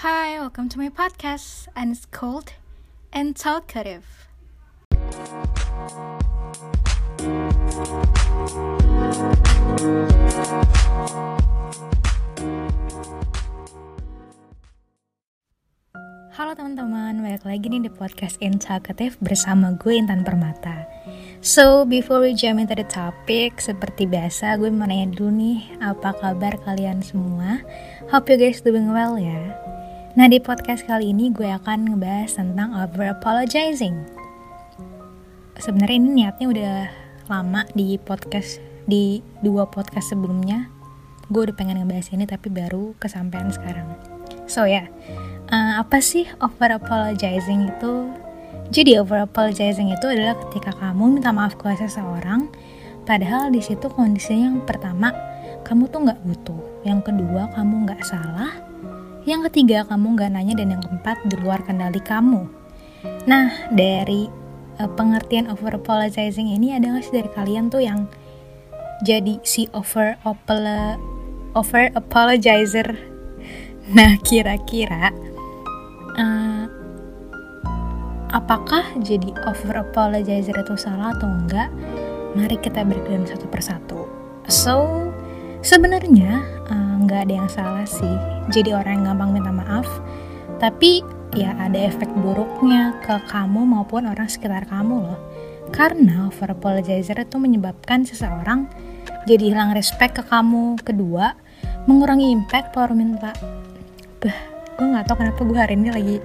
Hi, welcome to my podcast, and it's called and Talkative. Halo teman-teman, balik lagi nih di podcast Talkative bersama gue Intan Permata. So, before we jump into the topic, seperti biasa gue mau nanya dulu nih, apa kabar kalian semua? Hope you guys doing well ya. Nah, di podcast kali ini gue akan ngebahas tentang over apologizing. Sebenarnya ini niatnya udah lama di podcast di dua podcast sebelumnya. Gue udah pengen ngebahas ini tapi baru kesampaian sekarang. So ya, yeah, uh, apa sih over apologizing itu? Jadi over apologizing itu adalah ketika kamu minta maaf ke seseorang, padahal di situ kondisinya yang pertama kamu tuh nggak butuh, yang kedua kamu nggak salah, yang ketiga, kamu nggak nanya dan yang keempat, di luar kendali kamu. Nah, dari uh, pengertian over apologizing ini ada nggak sih dari kalian tuh yang jadi si over apolo over apologizer? Nah, kira-kira uh, apakah jadi over apologizer itu salah atau enggak? Mari kita berikan satu persatu. So, sebenarnya eh, nggak ada yang salah sih. Jadi orang yang gampang minta maaf. Tapi ya ada efek buruknya ke kamu maupun orang sekitar kamu loh. Karena over apologizer itu menyebabkan seseorang jadi hilang respect ke kamu. Kedua mengurangi impact power minta. Bah gue nggak tahu kenapa gue hari ini lagi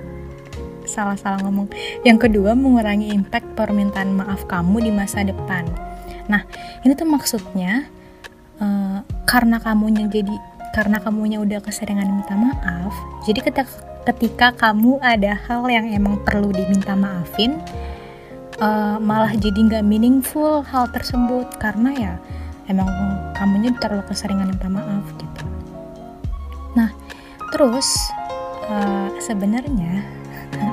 salah-salah ngomong. Yang kedua mengurangi impact permintaan maaf kamu di masa depan. Nah ini tuh maksudnya uh, karena kamunya jadi karena kamunya udah keseringan minta maaf jadi ketika ketika kamu ada hal yang emang perlu diminta maafin uh, malah jadi nggak meaningful hal tersebut karena ya emang kamunya terlalu keseringan minta maaf gitu. Nah terus uh, sebenarnya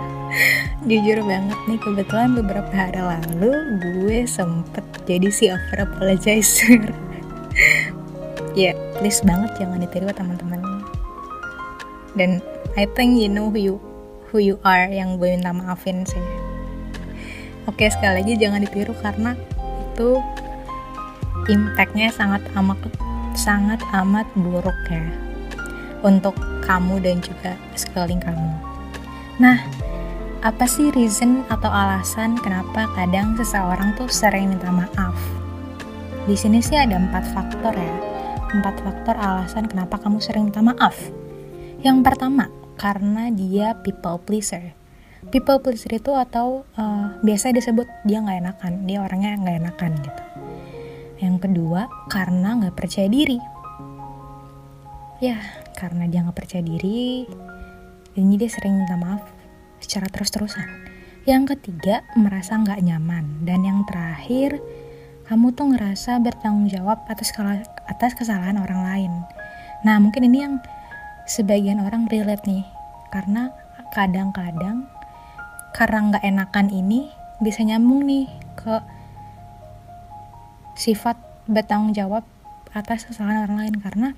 jujur banget nih kebetulan beberapa hari lalu gue sempet jadi si over apologizer ya please banget jangan ditiru teman-teman. Dan I think you know who you who you are yang gue minta maafin sih. Oke sekali lagi jangan ditiru karena itu impactnya sangat amat sangat amat buruk ya. Untuk kamu dan juga sekeliling kamu. Nah apa sih reason atau alasan kenapa kadang seseorang tuh sering minta maaf? Di sini sih ada empat faktor ya empat faktor alasan kenapa kamu sering minta maaf. Yang pertama, karena dia people pleaser. People pleaser itu atau uh, biasa disebut dia nggak enakan, dia orangnya nggak enakan gitu. Yang kedua, karena nggak percaya diri. Ya, karena dia nggak percaya diri, jadi dia sering minta maaf secara terus-terusan. Yang ketiga, merasa nggak nyaman. Dan yang terakhir, kamu tuh ngerasa bertanggung jawab atas atas kesalahan orang lain. Nah, mungkin ini yang sebagian orang relate nih, karena kadang-kadang karena nggak enakan ini bisa nyambung nih ke sifat bertanggung jawab atas kesalahan orang lain karena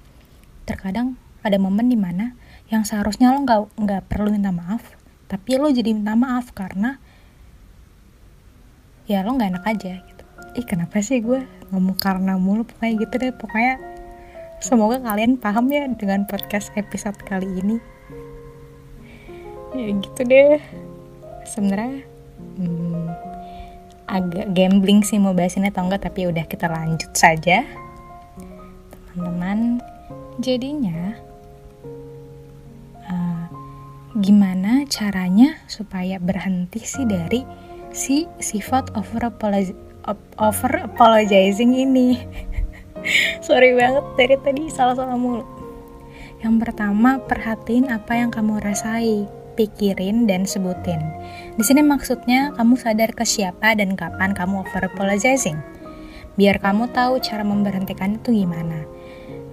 terkadang ada momen di mana yang seharusnya lo nggak nggak perlu minta maaf tapi lo jadi minta maaf karena ya lo nggak enak aja gitu ih kenapa sih gue ngomong karena mulu? Pokoknya gitu deh pokoknya semoga kalian paham ya dengan podcast episode kali ini. Ya gitu deh. Sebenarnya hmm, agak gambling sih mau bahas ini atau enggak tapi udah kita lanjut saja. Teman-teman jadinya uh, gimana caranya supaya berhenti sih dari si sifat over apology over apologizing ini. Sorry banget dari tadi salah-salah mulu. Yang pertama perhatiin apa yang kamu rasai pikirin dan sebutin. Di sini maksudnya kamu sadar ke siapa dan kapan kamu over apologizing. Biar kamu tahu cara memberhentikan itu gimana.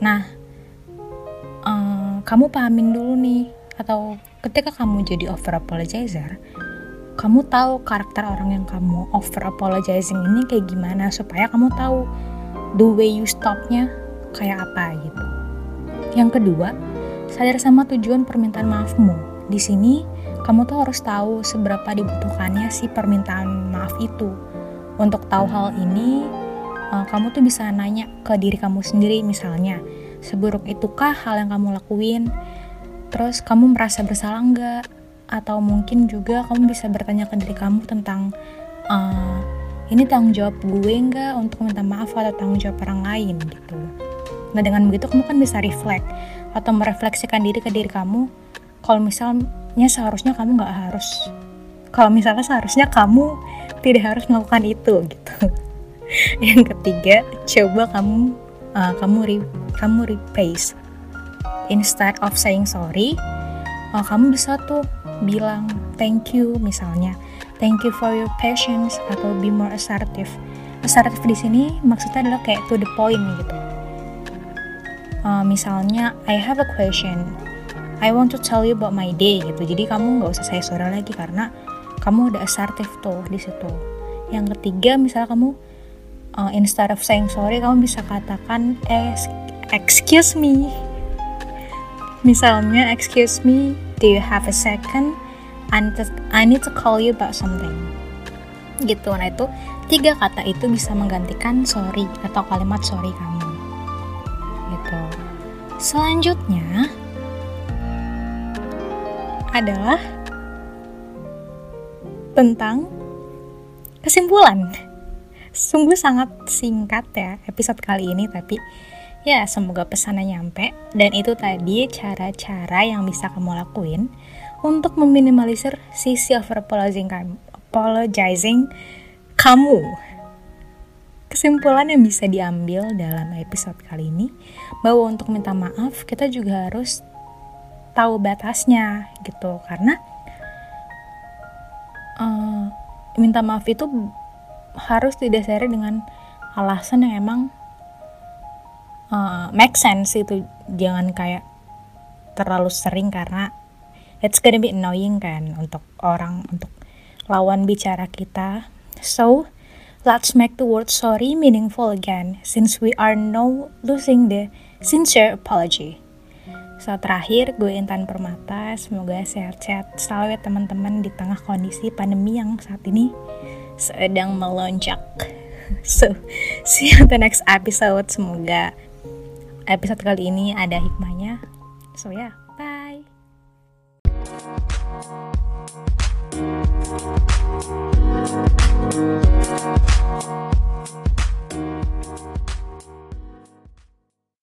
Nah um, kamu pahamin dulu nih atau ketika kamu jadi over apologizer kamu tahu karakter orang yang kamu over apologizing ini kayak gimana supaya kamu tahu the way you stopnya kayak apa gitu. Yang kedua, sadar sama tujuan permintaan maafmu. Di sini, kamu tuh harus tahu seberapa dibutuhkannya si permintaan maaf itu. Untuk tahu hal ini, uh, kamu tuh bisa nanya ke diri kamu sendiri misalnya, seburuk itukah hal yang kamu lakuin? Terus kamu merasa bersalah nggak? Atau mungkin juga kamu bisa bertanya ke diri kamu tentang uh, ini tanggung jawab gue nggak untuk minta maaf atau tanggung jawab orang lain gitu. Nah dengan begitu kamu kan bisa reflect atau merefleksikan diri ke diri kamu. Kalau misalnya seharusnya kamu nggak harus, kalau misalnya seharusnya kamu tidak harus melakukan itu gitu. Yang ketiga, coba kamu uh, kamu re, kamu replace instead of saying sorry, uh, kamu bisa tuh bilang thank you misalnya, thank you for your patience atau be more assertive. Assertive di sini maksudnya adalah kayak to the point gitu. Uh, misalnya I have a question. I want to tell you about my day gitu. Jadi kamu nggak usah saya suara lagi karena kamu udah assertive tuh di situ. Yang ketiga misalnya kamu uh, instead of saying sorry kamu bisa katakan excuse me misalnya excuse me do you have a second I need to, I need to call you about something gitu nah itu tiga kata itu bisa menggantikan sorry atau kalimat sorry kamu gitu. Selanjutnya adalah tentang kesimpulan. Sungguh sangat singkat ya episode kali ini tapi ya semoga pesannya nyampe. Dan itu tadi cara-cara yang bisa kamu lakuin untuk meminimalisir sisi over apologizing kamu. Kesimpulan yang bisa diambil dalam episode kali ini bahwa untuk minta maaf kita juga harus tahu batasnya gitu. Karena uh, minta maaf itu harus didasari dengan alasan yang emang uh, make sense itu jangan kayak terlalu sering karena it's gonna be annoying kan untuk orang untuk lawan bicara kita so Let's make the word sorry meaningful again, since we are now losing the sincere apology. So terakhir, gue Intan Permata, semoga sehat-sehat selalu ya teman-teman di tengah kondisi pandemi yang saat ini sedang melonjak. So, see you the next episode. Semoga episode kali ini ada hikmahnya. So ya, yeah, bye.